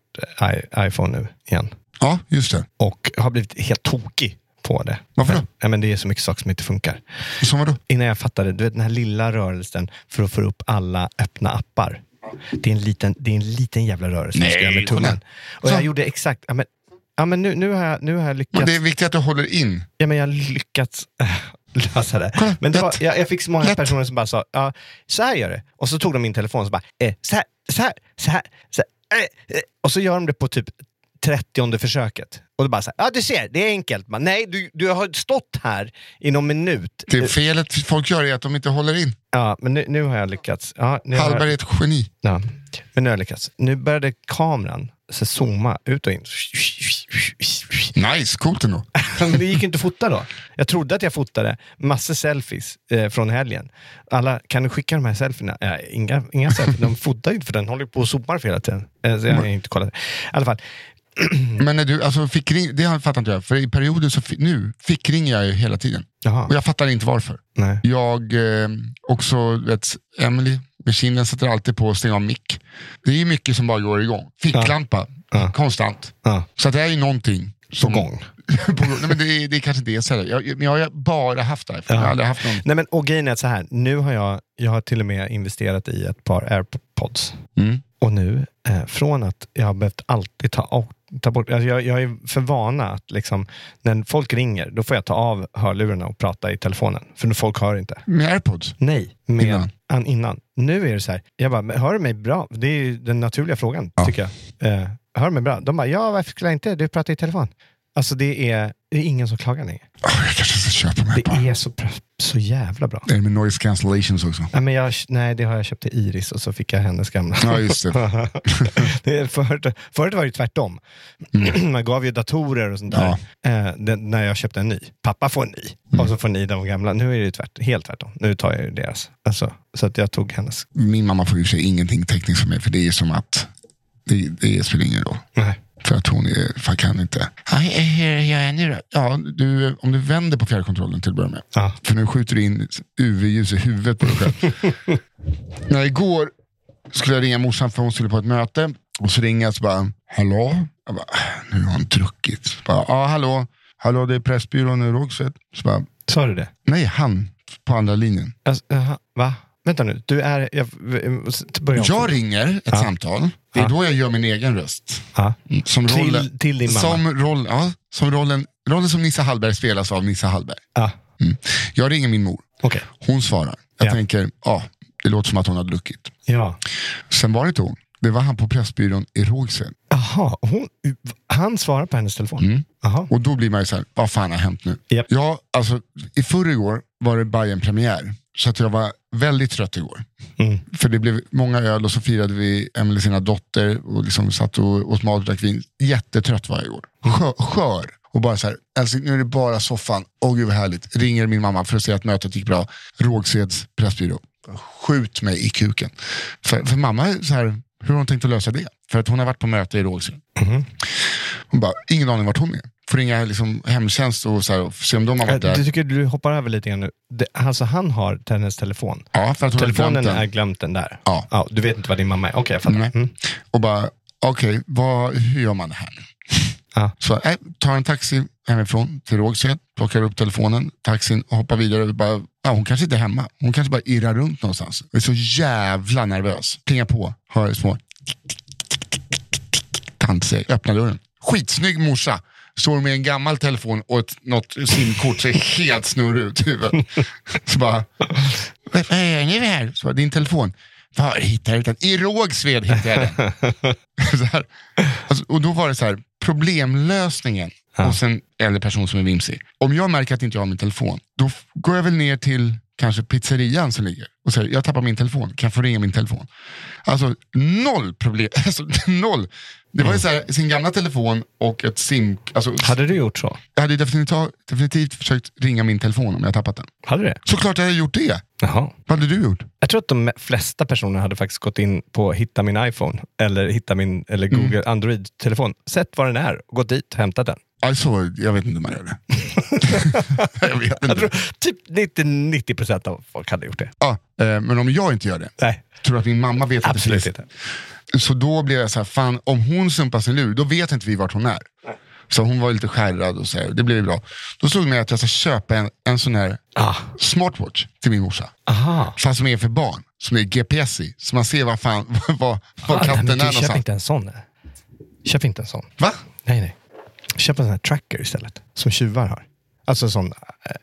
iPhone nu igen.
Ja, just det.
Och har blivit helt tokig på det.
Varför då?
Ja, men det är så mycket saker som inte funkar.
Som vadå?
Innan jag fattade, du vet den här lilla rörelsen för att få upp alla öppna appar. Det är en liten, det är en liten jävla rörelse
Nej,
göra med tummen. Och jag gjorde exakt, ja, men, ja, men nu, nu, har jag, nu har jag lyckats.
Men det är viktigt att du håller in.
Ja, men jag har lyckats äh, <laughs> lösa det.
Kolla,
Men det var, jag, jag fick så många
Lätt.
personer som bara sa, ja, så här gör det. Och så tog de min telefon och så bara, eh, så här, så här, så här. Så här eh, eh. Och så gör de det på typ 30 försöket. Och då bara så här, ja du ser, det är enkelt. Man, Nej, du, du har stått här i någon minut.
Det felet folk gör är att de inte håller in.
Ja, men nu, nu har jag lyckats. Ja, nu har
Hallberg är ett geni.
Ja, men nu har jag lyckats. Nu började kameran så zooma ut och in.
Nice, coolt ändå. <laughs>
Det gick inte att fota då. Jag trodde att jag fotade massor selfies eh, från helgen. Alla, kan du skicka de här selfierna? Ja, inga, inga selfies, de fotar ju inte för den håller på och zoomar för hela tiden. Eh, så jag har inte kollat. I alla fall, <clears throat>
Men när du, alltså fick ring, det fattar inte jag, för i perioder så, nu, fick ringer jag ju hela tiden.
Jaha.
Och jag fattar inte varför.
nej.
Jag, eh, också, vet, Emily med kinden sätter alltid på och stänger av mick. Det är ju mycket som bara går igång. Ficklampa,
Ja.
konstant.
Ja.
Så att det är ju någonting. Som,
gång. <laughs>
på gång. Nej, men det, det kanske inte är så. Här. Jag, men jag har bara haft det. Jag har aldrig haft någon.
Nej men och grejen är att så här, nu har jag, jag har till och med investerat i ett par airpods.
Mm.
Och nu, eh, från att jag har behövt alltid ta, av- ta bort, alltså jag, jag är för vana att liksom, när folk ringer, då får jag ta av hörlurarna och prata i telefonen. För folk hör inte.
Med airpods.
Nej, med,
Innan.
innan. innan. Nu är det så här, jag bara, hör du mig bra? Det är ju den naturliga frågan,
Ja.
tycker jag. Eh, hör du mig bra? De bara, ja varför skulle jag inte? Du pratar i telefon. Alltså det är, det är ingen som klagar längre.
Oh, jag kanske ska köpa mig
Det är så, så jävla bra.
Det är med noise cancellations också.
Nej, men jag, nej, det har jag köpt till Iris och så fick jag hennes gamla.
Ja, just det. <laughs>
det är förut, förut var det tvärtom. <clears throat> Man gav ju datorer och sånt där eh, det, när jag köpte en ny. Pappa får en ny och så får ni de gamla. Nu är det tvärt, helt tvärtom. Nu tar jag ju deras. Alltså, så att jag tog hennes.
Min mamma får ju sig ingenting tekniskt för mig, för det är som att det, det spelar ingen roll.
Nej.
För att hon är, fan kan inte. Ja, Hur gör jag nu då? Ja, du, om du vänder på fjärrkontrollen till att börja med.
Ja.
För nu skjuter du in UV-ljus i huvudet på dig själv. <laughs> När igår skulle jag ringa morsan för hon skulle på ett möte. Och så ringer jag så bara, hallå? Jag bara, nu har hon druckit. Så Bara, ja, hallå? Hallå, det är Pressbyrån i Rågsved. Så bara,
Sa du det?
nej, han på andra linjen.
Alltså, jaha, va? Vänta nu, du är... Jag, börja om.
Jag ringer ett
Ja.
samtal. Det är
Ja.
då jag gör min egen röst.
Ja.
Som
Till-
rollen,
till din mamma.
Som, roll, ja, som rollen, rollen som Nissa Hallberg spelas av Nissa Hallberg. Mm. Jag ringer min mor.
Okej.
Hon svarar. Jag
Ja.
tänker, ja, det låter som att hon har druckit.
Ja.
Sen var det inte hon. Det var han på Pressbyrån i Rågsved.
Jaha, han svarar på hennes telefon?
Mm.
Jaha.
Och då blir man ju så här, vad fan har hänt nu?
Japp.
Ja, alltså, I förrgår var det Bajen premiär så att jag var väldigt trött igår.
Mm.
För det blev många öl och så firade vi Emelie sina dotter och liksom satt och åt mat och drack vin. Jättetrött var jag igår. Skör. skör. Och bara så här, alltså, nu är det bara soffan. Åh gud vad härligt. Ringer min mamma för att säga att mötet gick bra. Rågsveds pressbyrå. Skjut mig i kuken. För, för mamma, så här, hur har hon tänkt att lösa det? För att hon har varit på möte i Rågsved. Hon bara, ingen aning vart hon är. Får ringa liksom, hemtjänst och, så här, och se om de har varit
Jag
där.
tycker du hoppar över lite grann nu. Det, alltså han har hennes telefon.
Ja, för att hon har
Telefonen
glömt den.
är glömt den där.
Ja.
Du vet inte vad din mamma är? Okej, jag fattar.
Nej.
Mm.
Och bara, okej, vad- hur gör man det här nu?
Ja.
Så jag tar en taxi hemifrån till Rågsved, plockar upp telefonen, taxin och hoppar vidare. Och bara, ja, hon kanske inte är hemma. Hon kanske bara irrar runt någonstans. Jag är så jävla nervös. Plingar på, hör små tant säger, öppna dörren. Skitsnygg morsa. Står med en gammal telefon och ett, något simkort, ser helt snurrig ut i huvudet. Så bara, vad gör ni här? Så bara, din telefon. Var hittade du den? I Rågsved hittade jag den. <laughs> så här. Alltså, och då var det så här, problemlösningen hos en äldre person som är vimsig. Om jag märker att inte jag har min telefon, då går jag väl ner till kanske pizzerian som ligger och säger, jag tappar min telefon, kan jag få ringa min telefon? Alltså noll problem, <laughs> alltså noll. Det var ju så här, sin gamla telefon och ett sim... Alltså,
Hade du gjort så?
jag hade definitivt, definitivt försökt ringa min telefon om jag tappat den.
Hade du det?
Såklart jag hade gjort det.
Jaha.
Vad hade du gjort?
Jag tror att de flesta personer hade faktiskt gått in på hitta min iPhone eller hitta min eller
Mm.
Google Android-telefon. Sett var den är och gått dit och hämtat den.
Alltså, jag vet inte om man gör det. <laughs> jag vet
Jag
inte.
tror typ 90 procent av folk hade gjort det.
Ja, eh, men om jag inte gör det,
Nej,
tror du att min mamma vet att det
absolut
finns?
inte.
Så då blev jag så här, fan om hon sumpar sin lur, då vet inte vi vart hon är. Så hon var lite skärrad och så här, det blev bra. Då slog det mig att jag ska köpa en, en sån här
Ah.
smartwatch till min morsa.
Aha.
Fast som är för barn, som är GPS i. Så man ser var, fan, <laughs> var, var
Ah, nej,
katten
men
är
du, köp
någonstans.
inte en sån. Köp inte en sån.
Va?
Nej, nej. Köp en sån här tracker istället. Som tjuvar har. Alltså en sån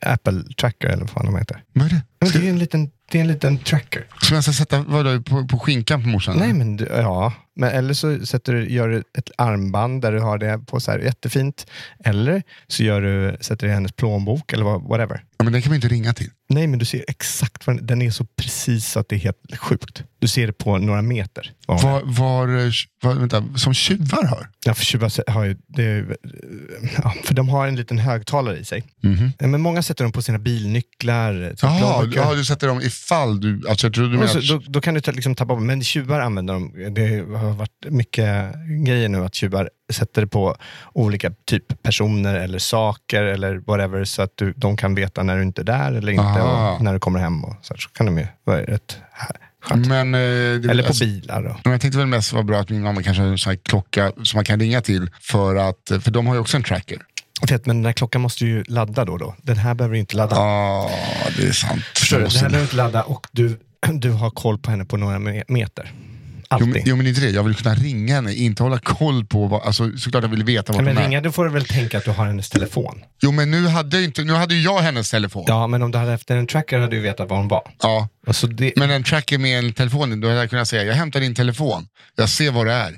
Apple Tracker eller vad fan de heter.
Vad är det?
Men det är en liten, det är en liten tracker.
Ska jag ska sätta vadå, på, på skinkan på morsan?
Nej, men du- ja. Men eller så sätter du, gör du ett armband där du har det på så här jättefint. Eller så gör du, sätter du i hennes plånbok eller vad- whatever.
Ja, men den kan man inte ringa till.
Nej, men du ser exakt vad den- den är så precis att det är helt sjukt. Du ser det på några meter. vad hon är.
Var, var, eh, var, vänta, som tjuvar har?
Ja, för tjuvar har ju, det, är- ja, för de har en liten högtalare i sig.
Mhm.
Men många sätter dem på sina bilnycklar. typ
Jaha, ja, du sätter dem ifall du... Alltså du menade...
så, då, då kan du liksom tappa bort, men tjuvar använder dem. Det har varit mycket grejer nu att tjuvar sätter det på olika typ personer eller saker eller whatever så att du, de kan veta när du inte är där eller inte och när du kommer hem. Och så, här, så kan de ju vara rätt här-.
Men, eh, det,
Eller på
alltså,
bilar. Då.
men jag tänkte väl mest vara bra att min mamma kanske har en sån här klocka som man kan ringa till. För, att, för de har ju också en tracker.
Vet, men den här klockan måste ju ladda då. då. Den här behöver du inte ladda.
Ja, det är sant.
Förstår du? Den här behöver du inte ladda och du, <clears throat> du har koll på henne på några me- meter.
Jo men, jo men inte det, jag vill kunna ringa henne, inte hålla koll på vad, alltså såklart jag vill veta vad hon är.
ringa, då får du väl tänka att du har hennes telefon.
Jo men nu hade, inte, nu hade jag hennes telefon.
Ja, men om du hade haft en tracker hade du vetat var hon var.
Ja.
Alltså det,
Men en tracker med en telefon, då hade jag kunnat säga, jag hämtar din telefon, jag ser vad det är.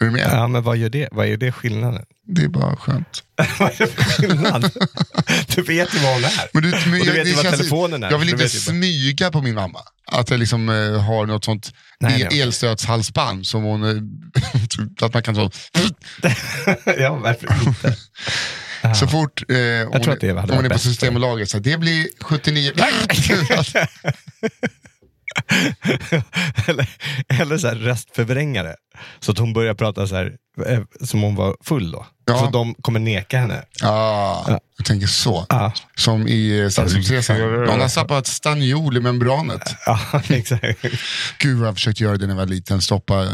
Är du med?
Ja, men vad gör det? Vad är det skillnaden?
Det är bara skönt. <laughs>
vad är det för skillnad? du vet ju vad hon är.
Men du, men
och du
jag-
vet ju vad telefonen är.
Jag vill inte smyga på min mamma. Att jag liksom eh, har något sånt
Nej,
el- elstötshalsband som hon, eh, <laughs> att man kan så. <laughs>
ja, varför inte?
Så fort eh, hon,
att det hade
hon är på. Systembolaget, så det blir 79.
eller eller så här röstförvrängare. Så att hon börjar prata så här, som hon var full då.
Ja.
Så de kommer neka henne.
ah, jag tänker så.
Ja,
Som i eh, Sällskapsresan. Någon har tappat stanniol i membranet.
ja <laughs> exakt.
Gud vad jag försökte göra det när jag var liten, stoppa eh,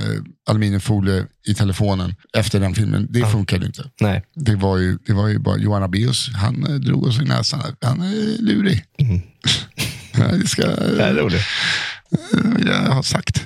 aluminiumfolie i telefonen efter den filmen. Det funkade inte.
Nej.
Det var ju, det var ju bara Johan Abeus, han eh, drog oss i näsan. Han är lurig. <laughs> Ja, det ska
Det är
eh,
roligt.
vill jag ha sagt.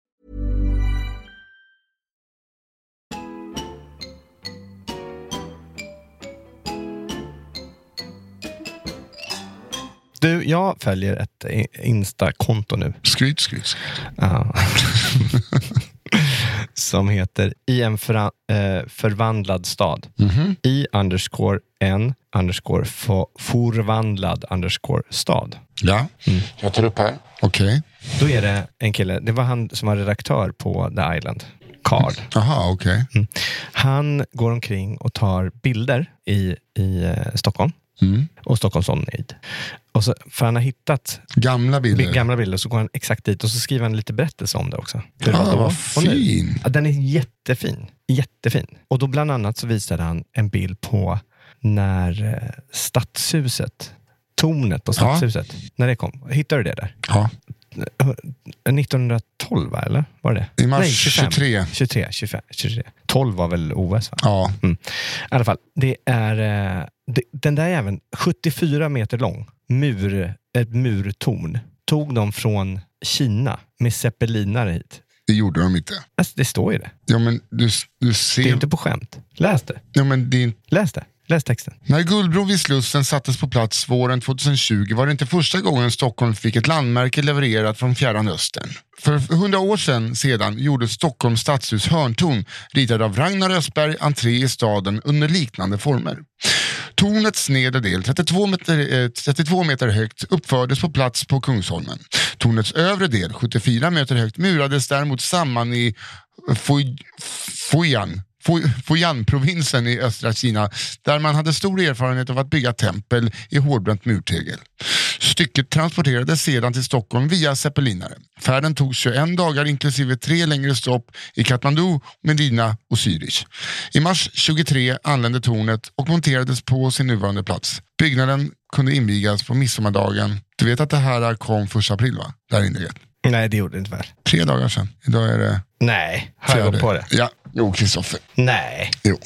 Du, jag följer ett Insta-konto nu.
Skryt, skryt, skryt.
Ja. <laughs> som heter I en förra, eh, förvandlad stad. I underscore en underscore få- förvandlad underscore stad.
Ja, jag tar upp här. Okej.
Då är det en kille, det var han som var redaktör på The Island. Card.
Jaha, okej.
Mm. Han går omkring och tar bilder i, i eh, Stockholm
Mm.
och Stockholms Sonnyd. Och så, för han har hittat
Gamla bilder.
bi- gamla bilder, så går han exakt dit och så skriver han lite berättelse om det också. Hur det
Ah,
var då
vad fin.
Ja, den är jättefin. Jättefin. Och då bland annat så visade han en bild på när eh, stadshuset, tornet på stadshuset, när det kom. Hittade du det där?
Ja.
1912 va, eller? Var det
I mars
Nej, 25.
23.
23, 25, 23. 12 var väl OS va?
Ja.
Mm. I alla fall, det är, eh, det, den där även 74 meter lång, mur, ett murtorn, tog de från Kina med zeppelinare hit.
Det gjorde de inte.
Alltså, det står ju det.
Ja, men du, du
Det är
ser...
inte på skämt. Läs det.
Ja, men det är.
Läs det. Läs texten.
När Guldbron vid Slussen sattes på plats våren 2020 var det inte första gången Stockholm fick ett landmärke levererat från Fjärran Östern. För hundra år sedan, sedan gjorde Stockholms stadshus hörntorn ritad av Ragnar Östberg entré i staden under liknande former. Tornets nedre del, 32 meter, eh, 32 meter högt, uppfördes på plats på Kungsholmen. Tornets övre del, 74 meter högt, murades däremot samman i Fojan. Fujian Fujian-provinsen i östra Kina där man hade stor erfarenhet av att bygga tempel i hårdbränt murtegel. Stycket transporterades sedan till Stockholm via zeppelinare. Färden tog 21 dagar inklusive tre längre stopp i Kathmandu, Medina och Zürich. I mars 23 anlände tornet och monterades på sin nuvarande plats. Byggnaden kunde invigas på midsommardagen. Du vet att det här kom 1 april va? Det här inlägget.
Nej, det gjorde det inte väl?
Tre dagar sedan. Idag är det...
Nej, har jag gått på det?
Ja, jo Kristoffer.
Nej,
Jo.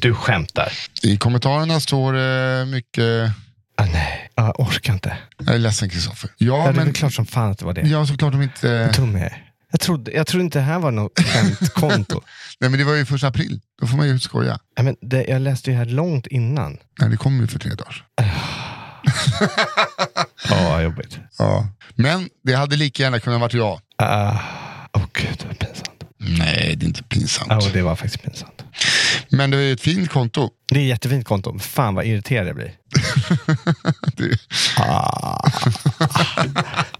du skämtar.
I kommentarerna står det mycket...
Ah, nej, ah, jag orkar inte.
Jag är ledsen Kristoffer. Ja,
Ja, det är
men...
väl klart som fan att det var det.
Ja, såklart de inte...
Dum jag trodde, jag trodde inte det här var något skämtkonto. <laughs>
Nej, men det var ju första april. Då får man ju skoja.
ja, men det, jag läste ju här långt innan.
Nej, det kommer ju för tre dagar. <laughs>
Ja, jobbigt.
Ja. Men det hade lika gärna kunnat varit jag.
Ah, Åh gud, vad pinsamt.
Nej, det är inte pinsamt.
Ja, och det var faktiskt pinsamt.
Men det är ett fint konto.
Det är ett jättefint konto. Fan vad irriterad jag blir. <laughs>
Det...
Ah.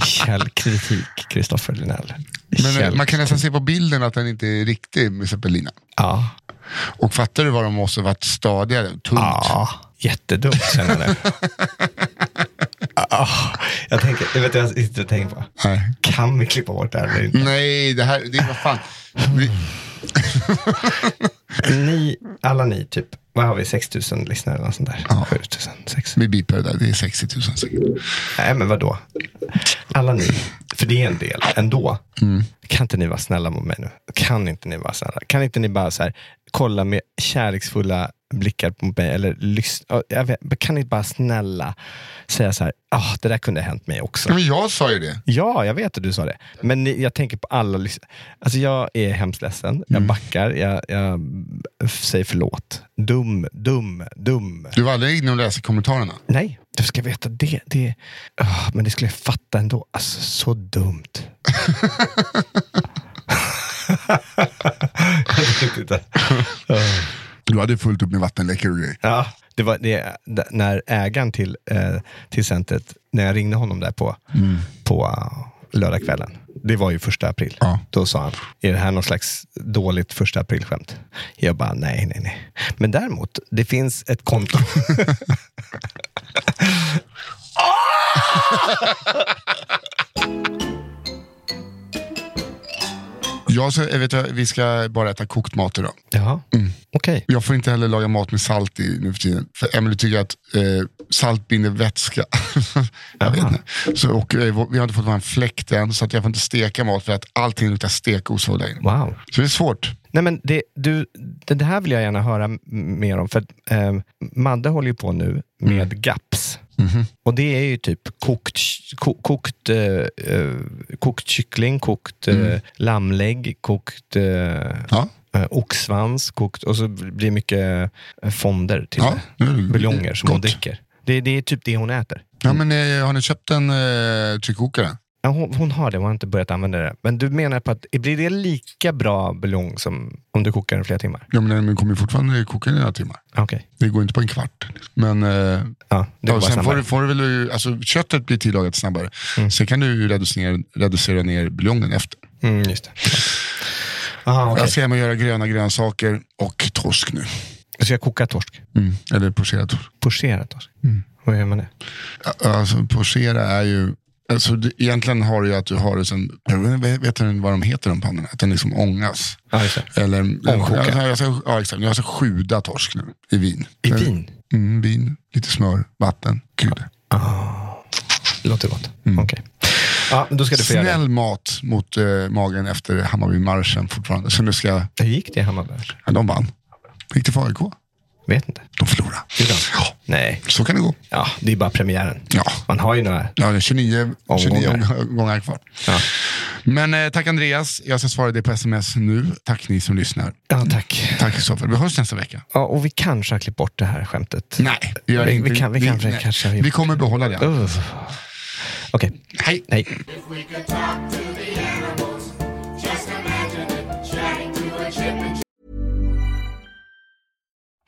Källkritik, Kristoffer Linell.
Men eh, man kan nästan se på bilden att den inte är riktig med Zeppelina.
Ja.
Och fattar du vad de måste varit stadigare? Tungt.
Ja, jättedumt känner jag. Ah, jag, tänker, jag vet jag och tänker på.
Nej.
Kan vi klippa bort det här eller inte?
Nej, det här, det är vad fan. Vi, <laughs>
Ni, alla ni, typ, vad har vi, 6 000 lyssnare eller något sånt där?
Ja.
7 000, 6
vi beepar det där, det är 60 000 säkert.
Nej, men vadå? Alla ni, för det är en del ändå.
Mm.
Kan inte ni vara snälla mot mig nu? Kan inte ni vara snälla? Kan inte ni bara så här, kolla med kärleksfulla blickar på mig? Eller lyssna? ja, jag vet, kan ni bara snälla säga så här, ah, det där kunde ha hänt mig också.
Men jag sa ju det.
Ja, jag vet att du sa det. Men ni, jag tänker på alla lyssnare. Alltså jag är hemskt ledsen. Jag backar. Jag, jag säger förlåt. Dum, dum, dum.
Du var aldrig inne och läste kommentarerna.
Nej, du ska veta det. det ah, men det skulle jag fatta ändå. Alltså, så dumt. <laughs> <laughs>
Du hade fullt upp med vattenläckor och grejer.
Ja, det var det, när ägaren till, eh, till centret, när jag ringde honom där på, på uh, lördagskvällen. Det var ju första april.
Ja.
Då sa han, är det här någon slags dåligt första aprilskämt? Jag bara, nej, nej, nej. Men däremot, det finns ett konto. <laughs> <laughs>
Jag, så, jag vet, jag, vi ska bara äta kokt mat idag.
Jaha, okej.
Jag får inte heller laga mat med salt i nu för tiden. För Emily tycker att eh, salt binder vätska. <laughs> jag vet inte. Så, och, eh, vi har inte fått en fläkt än, så att jag får inte steka mat för att allting luktar länge.
Wow.
Så det är svårt.
Nej, men det, du, det, här vill jag gärna höra mer om. För att, eh, Madde håller ju på nu med GAPS. Och det är ju typ kokt, ko, kokt, eh, eh, kokt kyckling, kokt eh, lammlägg, kokt eh,
Ja.
eh, oxsvans, kokt, och så blir det mycket eh, fonder till
Ja,
det. Buljonger som hon
gott.
dricker. Det, det är typ det hon äter.
Ja, men, eh, har ni köpt en eh, tryckkokare?
Ja, hon, hon har det, hon har inte börjat använda det. Men du menar på att blir det lika bra buljong som om du kokar den flera timmar?
Ja, men den kommer fortfarande koka i några timmar.
Okej.
Det går inte på en kvart. Men eh,
Ja, det
ja, sen får du, får du väl, alltså, köttet blir tillagat snabbare.
Mm.
Sen kan du ju reducera, reducera ner buljongen efter.
Mm, just det. Ah, okej.
Jag ska hem och göra gröna grönsaker och torsk nu.
Så jag kokar torsk?
Mm. Eller pocherad torsk.
Pocherad torsk?
Mm.
Vad gör man det?
Alltså, pochera är ju... Alltså, det, egentligen har du ju att du har det som... Jag vet, inte vad de heter de pannorna. Att den liksom ångas.
Ja.
Eller,
Ångkoka.
jag, jag ska, ja, exakt. Jag ska sjuda torsk nu i vin.
I vin?
Mm, vin, lite smör, vatten, kryddor.
Det låter gott. Okej. Ja, men då ska du.
Snäll mat mot eh, magen efter Hammarby-marschen fortfarande. Så nu ska.
Hur gick det i Hammarby?
Ja, de vann. Gick det för AIK?
Vet inte.
De förlorade. Ja,
Nej.
så kan det gå.
Ja, det är bara premiären.
Ja.
Man har ju några.
Ja, det är 29, 29
Omgångar.
omgångar kvar.
Ja.
Men eh, tack Andreas, jag ska svara dig på sms nu. Tack ni som lyssnar.
Ja, tack.
Tack Kristoffer, vi hörs nästa vecka.
Ja, och vi kanske har klippt bort det här skämtet.
Nej, vi, gör
Vi-
inte.
vi kan- vi kan- vi
nej.
kanske har gjort
vi kommer behålla det.
Uh. Okej,
Hej.
hej.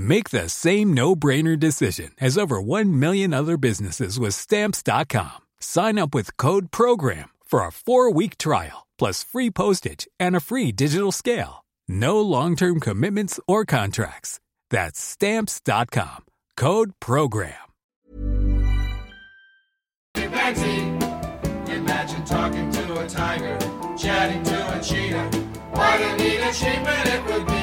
Make the same no-brainer decision as over 1 million other businesses with stamps.com. Sign up with code program for a 4-week trial plus free postage and a free digital scale. No long-term commitments or contracts. That's stamps.com. Code program.
Imagine talking to a tiger, chatting to a cheetah. What a neat achievement it would be